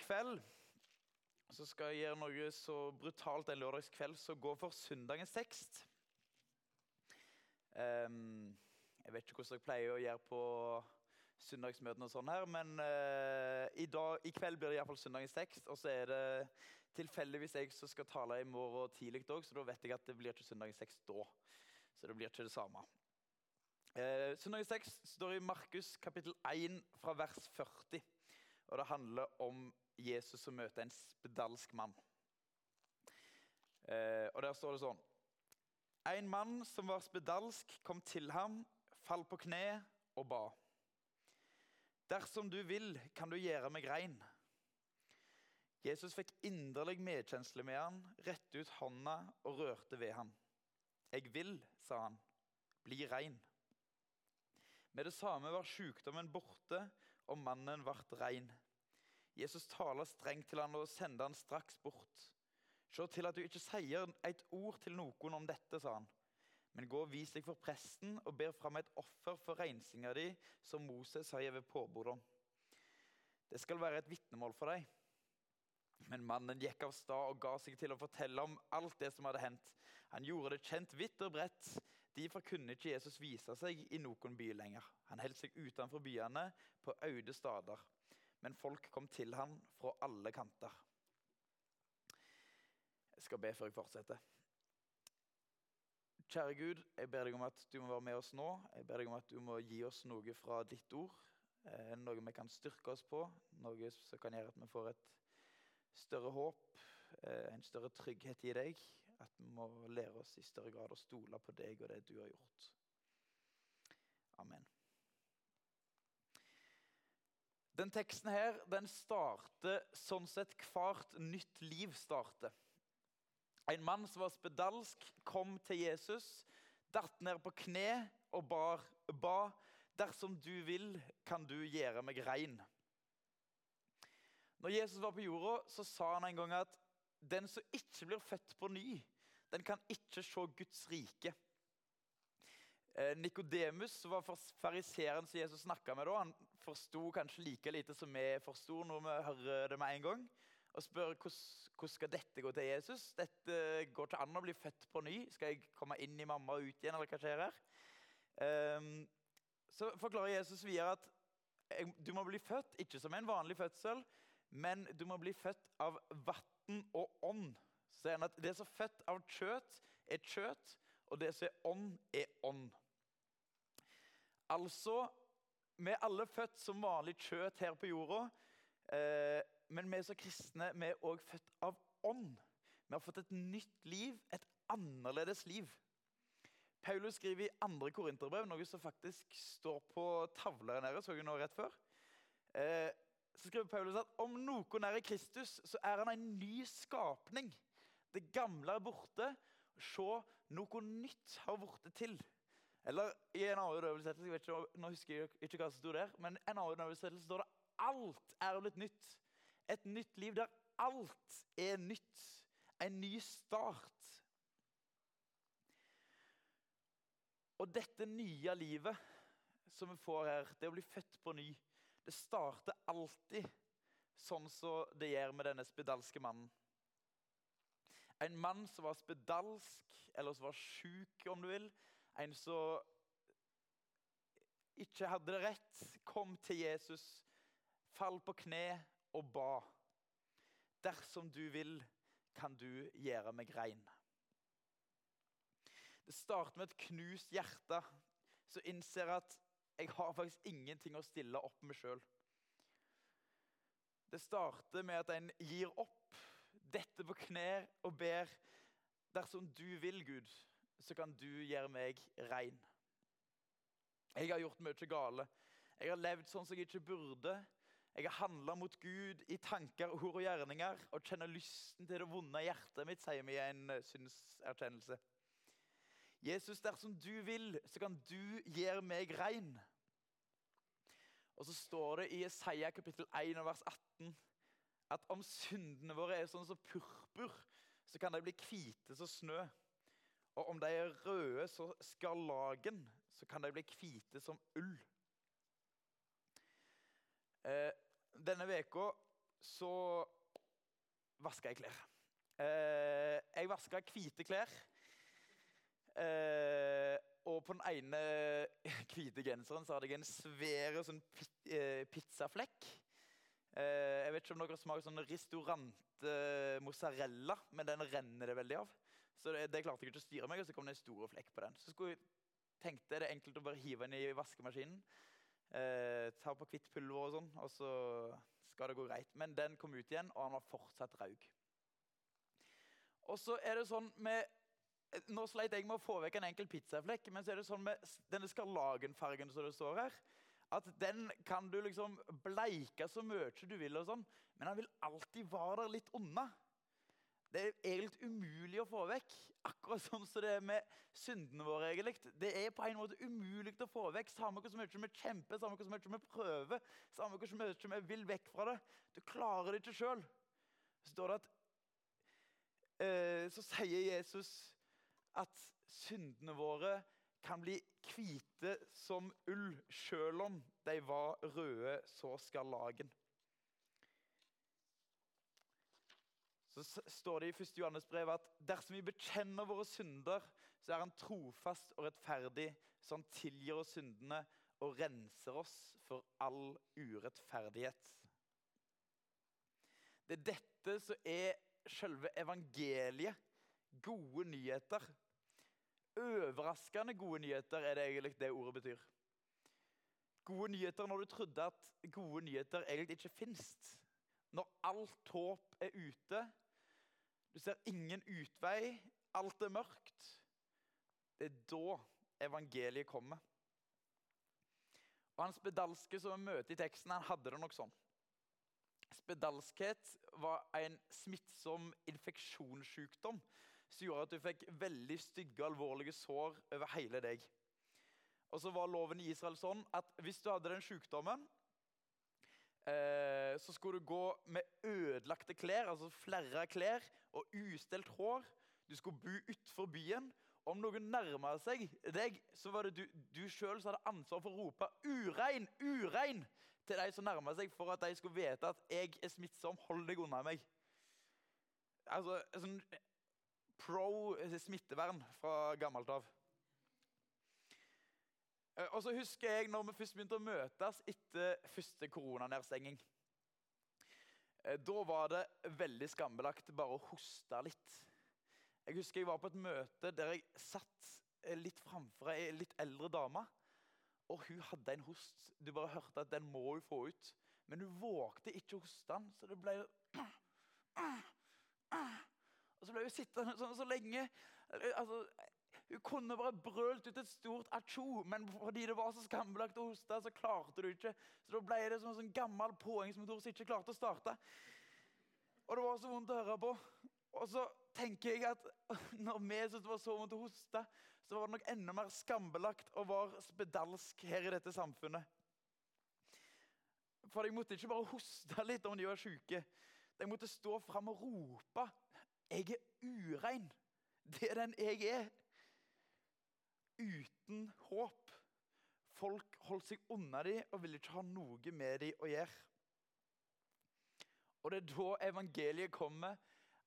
kveld så skal jeg gjøre noe så brutalt en lørdagskveld som går for søndagens tekst. Um, jeg vet ikke hvordan jeg pleier å gjøre på søndagsmøtene, og sånn her, men uh, i, dag, i, kveld blir det iallfall søndagens tekst. Og så er det tilfeldigvis jeg som skal tale i morgen tidlig òg, så da vet jeg at det blir ikke søndagens tekst da. Så det blir ikke det samme. Uh, søndagens tekst står i Markus kapittel 1 fra vers 40. Og det handler om Jesus som møter en spedalsk mann. Eh, og Der står det sånn En mann som var spedalsk, kom til ham, falt på kne og ba. Dersom du vil, kan du gjøre meg rein. Jesus fikk inderlig medkjensle med han, rette ut hånda og rørte ved ham. Jeg vil, sa han, bli rein. Med det samme var sykdommen borte, og mannen ble rein. Jesus taler strengt til han og sender han straks bort. Se til at du ikke sier et ord til noen om dette, sa han. Men gå og vis deg for presten og ber fram et offer for rensinga di, som Moses har gitt påbud om. Det skal være et vitnemål for deg. Men mannen gikk av stad og ga seg til å fortelle om alt det som hadde hendt. Han gjorde det kjent vidt og bredt. Derfor kunne ikke Jesus vise seg i noen by lenger. Han holdt seg utenfor byene, på øde stader men folk kom til ham fra alle kanter. Jeg skal be før jeg fortsetter. Kjære Gud, jeg ber deg om at du må være med oss nå. Jeg ber deg om at du må gi oss noe fra ditt ord. Eh, noe vi kan styrke oss på, noe som kan gjøre at vi får et større håp, eh, en større trygghet i deg. At vi må lære oss i større grad å stole på deg og det du har gjort. Amen. Den teksten her, den starter sånn sett hvert nytt liv starter. En mann som var spedalsk, kom til Jesus, datt ned på kne og bar, ba. Dersom du vil, kan du gjøre meg rein. Når Jesus var på jorda, så sa han en gang at den som ikke blir født på ny, den kan ikke se Guds rike. Eh, Nikodemus var fariseeren som Jesus snakka med. da. Han forsto kanskje like lite som vi forsto når vi hører det med en gang. Og spør hvordan skal dette gå til Jesus. Dette går ikke an å bli født på ny. Skal jeg komme inn i mamma og ut igjen? eller hva skjer her? Um, så forklarer Jesus videre at du må bli født ikke som en vanlig fødsel, men du må bli født av vann og ånd. Så sier han at Det som er født av kjøtt, er kjøtt, og det som er ånd, er ånd. Altså, vi er alle født som vanlig kjøtt her på jorda. Eh, men vi som kristne vi er òg født av ånd. Vi har fått et nytt liv, et annerledes liv. Paulus skriver i andre Korinterbrev, noe som faktisk står på tavla her nede. så jeg nå rett før. Eh, så skriver Paulus at om noen er i Kristus, så er han en ny skapning. Det gamle er borte. Se, noe nytt har blitt til. Eller i en annen oversettelse, jeg vet ikke, nå husker jeg ikke hva som sto der, men en annen oversettelse står det alt er blitt nytt. Et nytt liv der alt er nytt. En ny start. Og dette nye livet som vi får her, det å bli født på ny, det starter alltid sånn som det gjør med denne spedalske mannen. En mann som var spedalsk, eller som var sjuk, om du vil, en som ikke hadde det rett, kom til Jesus, fall på kne og ba. Dersom du vil, kan du gjøre meg rein. Det starter med et knust hjerte som innser at jeg har faktisk ingenting å stille opp med sjøl. Det starter med at en gir opp dette på kne og ber dersom du vil, Gud, så kan du gjøre meg rein. Jeg har gjort mye gale. Jeg har levd sånn som jeg ikke burde. Jeg har handla mot Gud i tanker, ord og gjerninger og kjenner lysten til det vonde hjertet mitt, sier vi i en eh, synserkjennelse. Jesus, dersom du vil, så kan du gjøre meg rein. Og så står det i Isaiah kapittel 1 vers 18 at om syndene våre er sånn som purpur, så kan de bli hvite som snø. Og om de er røde som skarlagen, så kan de bli hvite som ull. Eh, denne veka så vaska jeg klær. Eh, jeg vaska hvite klær. Eh, og på den ene hvite genseren så hadde jeg en svær sånn eh, pizzaflekk. Eh, jeg vet ikke om dere smaker sånn restaurant eh, men den renner det veldig av. Så det, det klarte jeg ikke å styre meg, og så kom det en stor flekk på den. Så skulle, tenkte det er enkelt å bare hive den i vaskemaskinen. Eh, ta på hvitt pulver og sånn, og så skal det gå greit. Men den kom ut igjen, og han var fortsatt raug. Og så er det sånn med Nå sleit jeg med å få vekk en enkel pizzaflekk, men så er det sånn med denne skarlagenfargen som det står her, at den kan du liksom bleike så mye du vil, og sånn, men den vil alltid være der litt unna. Det er egentlig umulig å få vekk. Akkurat som det er med syndene våre. egentlig. Det er på en måte umulig å få vekk. Samme hvor mye vi kjemper, samme hvor mye vi prøver, samme hvor mye vi vil vekk fra det. Du klarer det ikke sjøl. Så eh, så sier Jesus at syndene våre kan bli hvite som ull, sjøl om de var røde så skal lagen. Så står det i 1. Johannes brev at dersom vi bekjenner våre synder, så er han trofast og rettferdig, så han tilgir oss syndene og renser oss for all urettferdighet. Det er dette som er selve evangeliet. Gode nyheter. Overraskende gode nyheter er det egentlig det ordet betyr. Gode nyheter når du trodde at gode nyheter egentlig ikke fins. Når alt håp er ute, du ser ingen utvei, alt er mørkt. Det er da evangeliet kommer. Og Han spedalske som vi møter i teksten, han hadde det nok sånn. Spedalskhet var en smittsom infeksjonssykdom som gjorde at du fikk veldig stygge alvorlige sår over hele deg. Og så var loven i Israel sånn at hvis du hadde den sykdommen, eh, så skulle du gå med ødelagte klær, altså flere klær, og ustelt hår. Du skulle bo utenfor byen. Om noen nærma seg deg, så var det du, du sjøl som hadde ansvar for å rope 'urein, urein' til de som nærma seg, for at de skulle vite at 'jeg er smittsom, hold deg unna meg'. Altså, sånn pro smittevern fra gammelt av. Eh, og så husker jeg når vi først begynte å møtes etter første koronanedstenging. Eh, da var det veldig skambelagt bare å hoste litt. Jeg husker jeg var på et møte der jeg satt eh, litt framfor ei litt eldre dame. Og hun hadde en host. Du bare hørte at den må hun få ut. Men hun vågte ikke å hoste den, så det ble Og så ble hun sittende sånn så lenge. Altså, hun kunne bare brølt ut et stort atsjo, men fordi det var så skambelagt å hoste, så klarte du ikke. Så da ble det som en sånn gammel påhengsmotor som ikke klarte å starte. Og det var så vondt å høre på. Og så tenker jeg at når vi syntes det var så vondt å hoste, så var det nok enda mer skambelagt å være spedalsk her i dette samfunnet. For jeg måtte ikke bare hoste litt om de var syke. Jeg måtte stå fram og rope. Jeg er urein. Det er den jeg er. Uten håp. Folk holdt seg unna dem og ville ikke ha noe med dem å gjøre. Og det er da evangeliet kommer,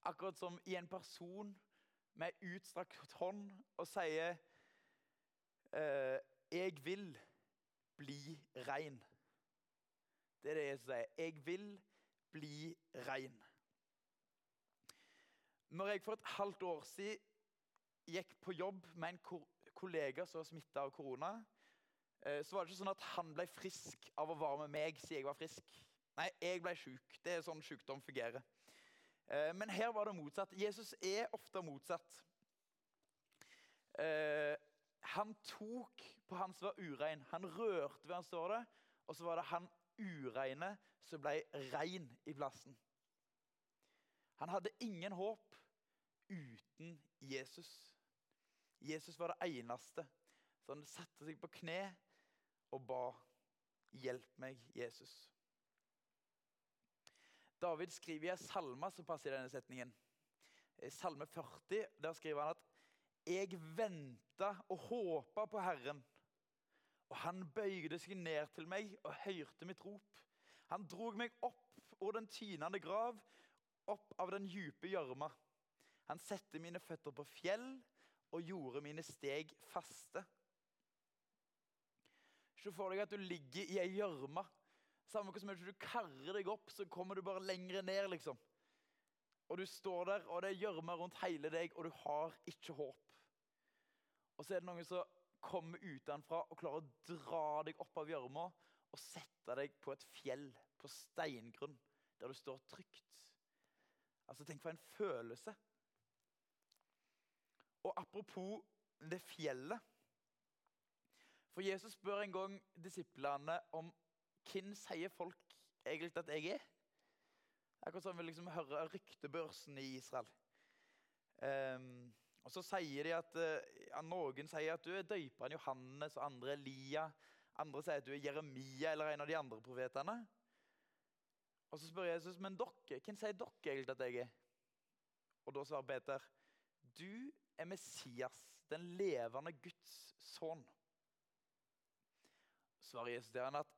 akkurat som i en person med utstrakt hånd og sier eh, 'Jeg vil bli rein'. Det er det Jesus sier. 'Jeg vil bli rein'. Når jeg for et halvt år siden gikk på jobb med en kollega som var smitta av korona, eh, så var det ikke sånn at han ble frisk av å være med meg siden jeg var frisk. Nei, jeg ble sjuk. Det er sånn sykdom fungerer. Eh, men her var det motsatt. Jesus er ofte motsatt. Eh, han tok på han som var urein. Han rørte ved han står det, og så var det han ureine som ble rein i plassen. Han hadde ingen håp uten Jesus. Jesus var det eneste. Så han satte seg på kne og ba, 'Hjelp meg, Jesus'. David skriver i en salme som passer i denne setningen. I Salme 40 der skriver han at 'Jeg venta og håpa på Herren', og han bøyde seg ned til meg og hørte mitt rop. Han drog meg opp over den tynende grav, opp av den djupe gjørma. Han sette mine føtter på fjell og gjorde mine steg faste. Se for deg at du ligger i ei gjørme. Samme hvor mye du karrer deg opp, så kommer du bare lenger ned. liksom. Og du står der, og det er gjørme rundt hele deg, og du har ikke håp. Og så er det noen som kommer utenfra og klarer å dra deg opp av gjørma og sette deg på et fjell, på steingrunn, der du står trygt. Altså, Tenk for en følelse. Og apropos det fjellet For Jesus spør en gang disiplene om hvem sier folk egentlig at jeg er. Akkurat som vi liksom hører ryktebørsen i Israel. Um, og så sier de at uh, ja, Noen sier at du er døperen Johannes, og andre Elia. Andre sier at du er Jeremia eller en av de andre profetene. Og Så spør Jesus men dere, hvem sier dere egentlig at jeg er? Og Da svarer Peter du er Messias, den levende Guds sønn. Svarer Jesus til han at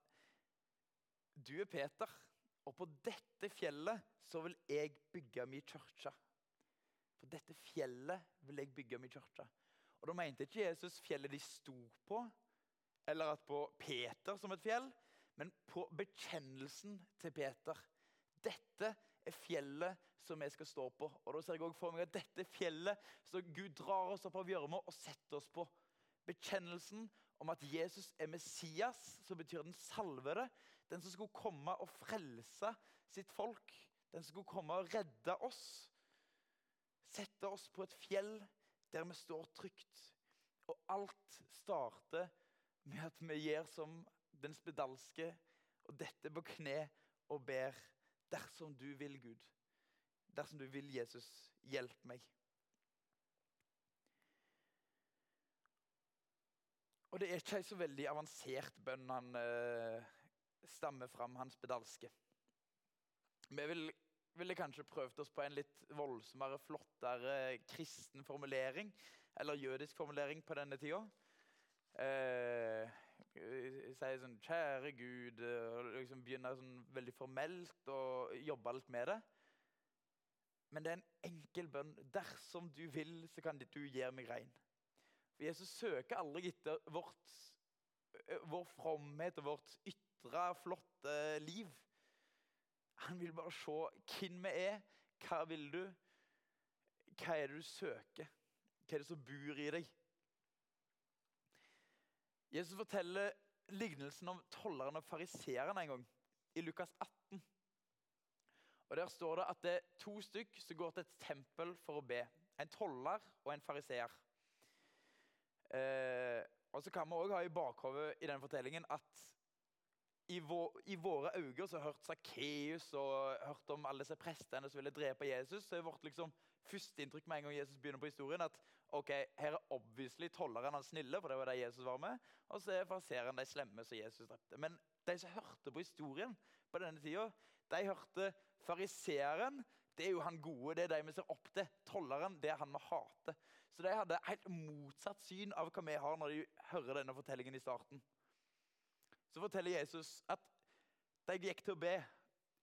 du er Peter. Og på dette fjellet så vil jeg bygge min kirke. På dette fjellet vil jeg bygge min kirke. Og Da mente ikke Jesus fjellet de sto på, eller at på Peter som et fjell, men på bekjennelsen til Peter. Dette er fjellet som vi skal stå på. Og da ser jeg også for meg at dette fjellet så Gud drar oss opp av gjørma og setter oss på. Bekjennelsen om at Jesus er Messias, som betyr den salvede, den som skulle komme og frelse sitt folk. Den som skulle komme og redde oss. Sette oss på et fjell der vi står trygt. Og alt starter med at vi gjør som den spedalske og dette på kne og ber dersom du vil, Gud. Dersom du vil, Jesus, hjelp meg. Og det er ikke ei så veldig avansert bønn han eh, stammer fram hans spedalske. Vi vil, ville kanskje prøvd oss på en litt voldsommere, flottere kristen formulering. Eller jødisk formulering på denne tida. Eh, sier sånn 'Kjære Gud' og liksom Begynner sånn veldig formelt å jobbe litt med det. Men det er en enkel bønn. 'Dersom du vil, så kan du gjøre meg rein'. For Jesus søker aldri etter vårt, vår fromhet og vårt ytre flotte liv. Han vil bare se hvem vi er. Hva vil du? Hva er det du søker? Hva er det som bor i deg? Jesus forteller lignelsen om tolleren og fariseeren en gang, i Lukas 18. Og Der står det at det er to stykk som går til et tempel for å be. En toller og en fariseer. Eh, og så kan vi også ha i bakhodet i den fortellingen at i, vår, i våre øyne så har hørt Sakkeus og hørt om alle disse prestene som ville drepe Jesus. så er vårt liksom, Førsteinntrykk med en gang Jesus begynner på historien, at ok, her er obviously tolleren han snille, for det var det Jesus var med, og så er fariseeren de slemme som Jesus drepte. Men de som hørte på historien på denne tida, de hørte fariseeren. Det er jo han gode, det er de vi ser opp til. Tolleren, det er han vi hater. Så de hadde helt motsatt syn av hva vi har når de hører denne fortellingen i starten så forteller Jesus at de gikk til å be.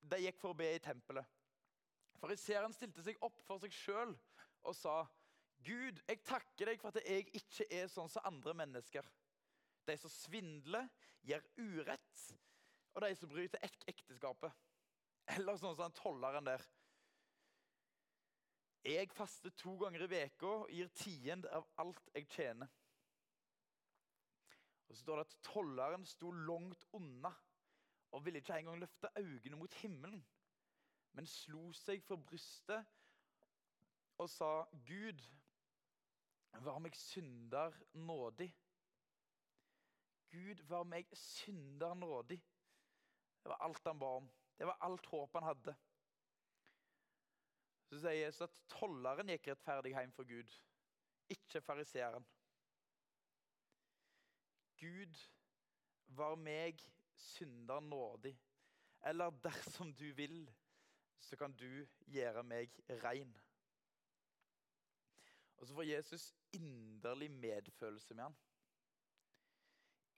De gikk for å be i tempelet. Fariseeren stilte seg opp for seg sjøl og sa, 'Gud, jeg takker deg for at jeg ikke er sånn som andre mennesker.' 'De som svindler, gjør urett, og de som bryter ek ekteskapet.' Eller sånn som tolleren der. 'Jeg faster to ganger i uka og gir tiend av alt jeg tjener.' Og så står det at Tolleren sto langt unna og ville ikke engang løfte øynene mot himmelen, men slo seg for brystet og sa, 'Gud, var meg synder nådig.' Gud var meg synder nådig. Det var alt han ba om. Det var alt håp han hadde. Så sier Jesus at tolleren gikk rettferdig hjem for Gud, ikke fariseeren. Gud var meg synder nådig. Eller dersom du vil, så kan du gjøre meg rein. Og så får Jesus inderlig medfølelse med han.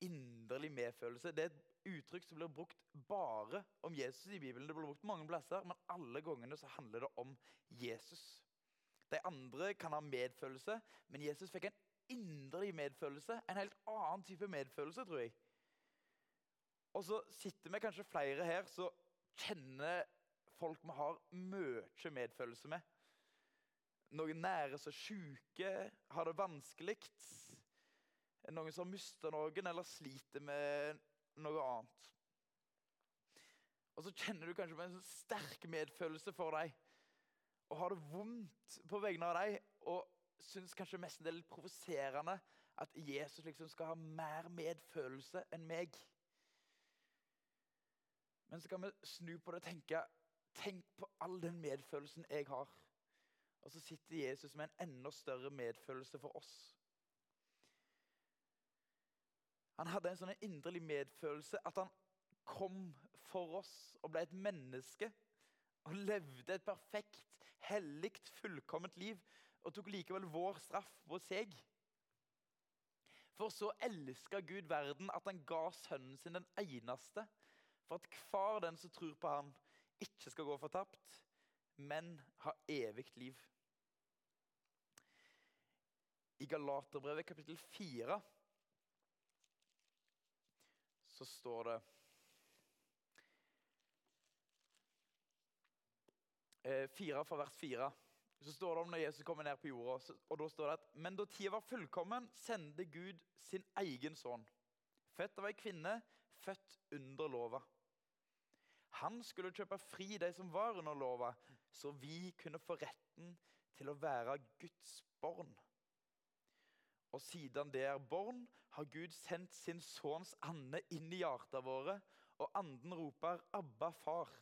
Inderlig medfølelse. Det er uttrykk som blir brukt bare om Jesus i Bibelen. Det blir brukt mange plasser, men alle gangene så handler det om Jesus. De andre kan ha medfølelse, men Jesus fikk en inderlig medfølelse. En helt annen type medfølelse, tror jeg. Og så sitter vi kanskje flere her som kjenner folk vi har mye medfølelse med. Noen nære som er syke, har det vanskelig. Noen som har mista noen eller sliter med noe annet. Og så kjenner du kanskje på en sånn sterk medfølelse for dem. Og har det vondt på vegne av dem. Og syns kanskje mest det er litt provoserende at Jesus liksom skal ha mer medfølelse enn meg. Men så kan vi snu på det og tenke Tenk på all den medfølelsen jeg har. Og så sitter Jesus med en enda større medfølelse for oss. Han hadde en sånn inderlig medfølelse at han kom for oss og ble et menneske. Og levde et perfekt, hellig, fullkomment liv og tok likevel vår straff på seg. For så elska Gud verden at han ga sønnen sin den eneste, for at hver den som tror på han, ikke skal gå fortapt, men ha evig liv. I Galaterbrevet kapittel 4 så står det eh, Fire fra vers fire. Så står det om når Jesus kommer ned på jorda. og da står det at, Men da tida var fullkommen, sendte Gud sin egen sønn. Født av ei kvinne, født under lova. Han skulle kjøpe fri de som var under lova, så vi kunne få retten til å være Guds barn. Og siden det er barn, har Gud sendt sin sønns ande inn i hjertene våre, og anden roper 'Abba, far'.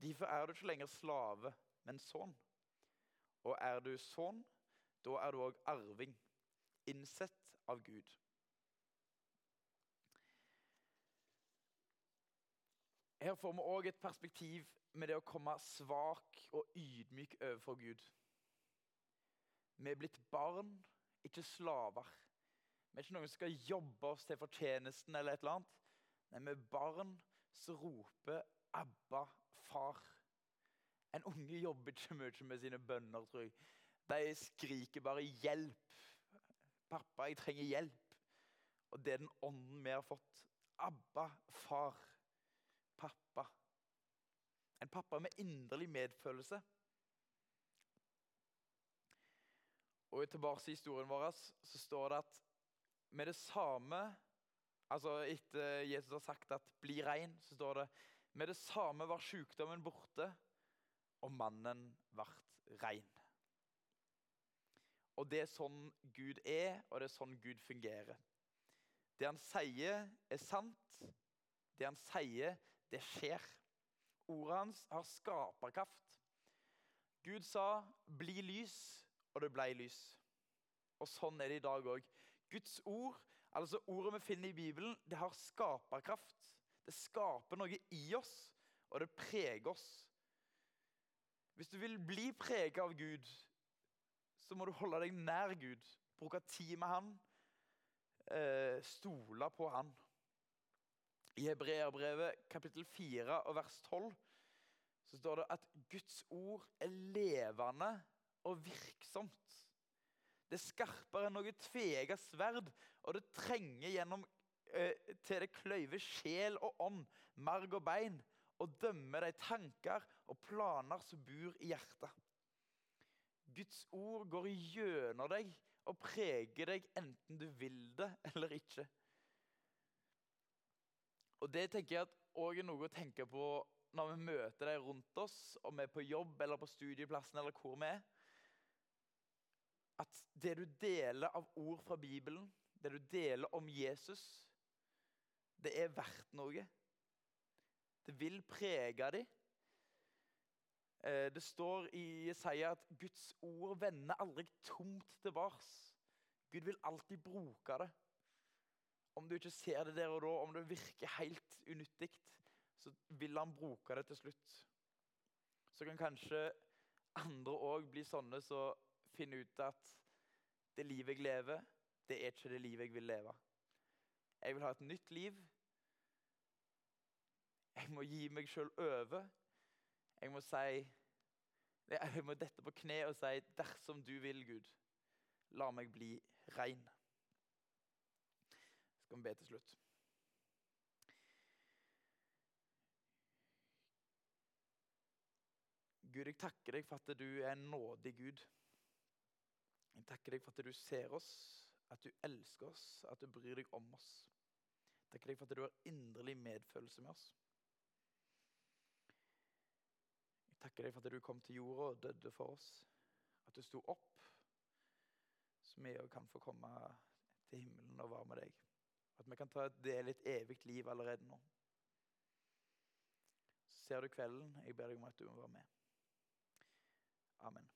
Derfor er du ikke lenger slave, men sønn. Og er du sønn, da er du òg arving, innsett av Gud. Her får vi òg et perspektiv med det å komme svak og ydmyk overfor Gud. Vi er blitt barn ikke slaver. Vi er ikke noen som skal jobbe oss til fortjenesten eller et eller annet. Nei, vi er barn som roper 'Abba, far'. En unge jobber ikke mye med sine bønner, tror jeg. De skriker bare 'hjelp'. 'Pappa, jeg trenger hjelp'. Og det er den ånden vi har fått. Abba, far, pappa. En pappa med inderlig medfølelse. Og tilbake til historien vår så står det at med det samme altså Etter Jesus har sagt at 'bli rein', så står det med det samme var sykdommen borte, og mannen ble rein. Og Det er sånn Gud er, og det er sånn Gud fungerer. Det han sier, er sant. Det han sier, det skjer. Ordet hans har skaperkraft. Gud sa 'bli lys', og det ble lys. Og sånn er det i dag òg. Guds ord, altså ordet vi finner i Bibelen, det har skaperkraft. Det skaper noe i oss, og det preger oss. Hvis du vil bli preget av Gud, så må du holde deg nær Gud. Bruke tid med Han. Eh, stole på Han. I Hebreerbrevet kapittel 4 og vers 12 så står det at Guds ord er levende og virksomt. Det er skarpere enn noe tvega sverd, og det trenger gjennom eh, til det kløyver sjel og ånd, marg og bein, og dømmer de tanker og planer som bor i hjertet. Guds ord går gjennom deg og preger deg enten du vil det eller ikke. Og Det tenker jeg at også er noe å tenke på når vi møter de rundt oss, om vi er på jobb eller på studieplassen eller hvor vi er at det du deler av ord fra Bibelen, det du deler om Jesus, det er verdt noe. Det vil prege dem. Eh, det står i Jesaja at Guds ord vender aldri tomt tilbake. Gud vil alltid bruke det. Om du ikke ser det der og da, om det virker helt unyttig, så vil han bruke det til slutt. Så kan kanskje andre òg bli sånne som så finne ut at det livet jeg lever, det er ikke det livet jeg vil leve. Jeg vil ha et nytt liv Jeg må gi meg sjøl over. Jeg må si Jeg må dette på kne og si 'Dersom du vil, Gud, la meg bli rein'. Skal vi be til slutt. Gud, jeg takker deg for at du er en nådig Gud. Jeg takker deg for at du ser oss, at du elsker oss, at du bryr deg om oss. Jeg takker deg for at du har inderlig medfølelse med oss. Jeg takker deg for at du kom til jorda og døde for oss. At du sto opp, så vi òg kan få komme til himmelen og være med deg. At vi kan ta del i et evig liv allerede nå. Ser du kvelden. Jeg ber deg om at du må være med. Amen.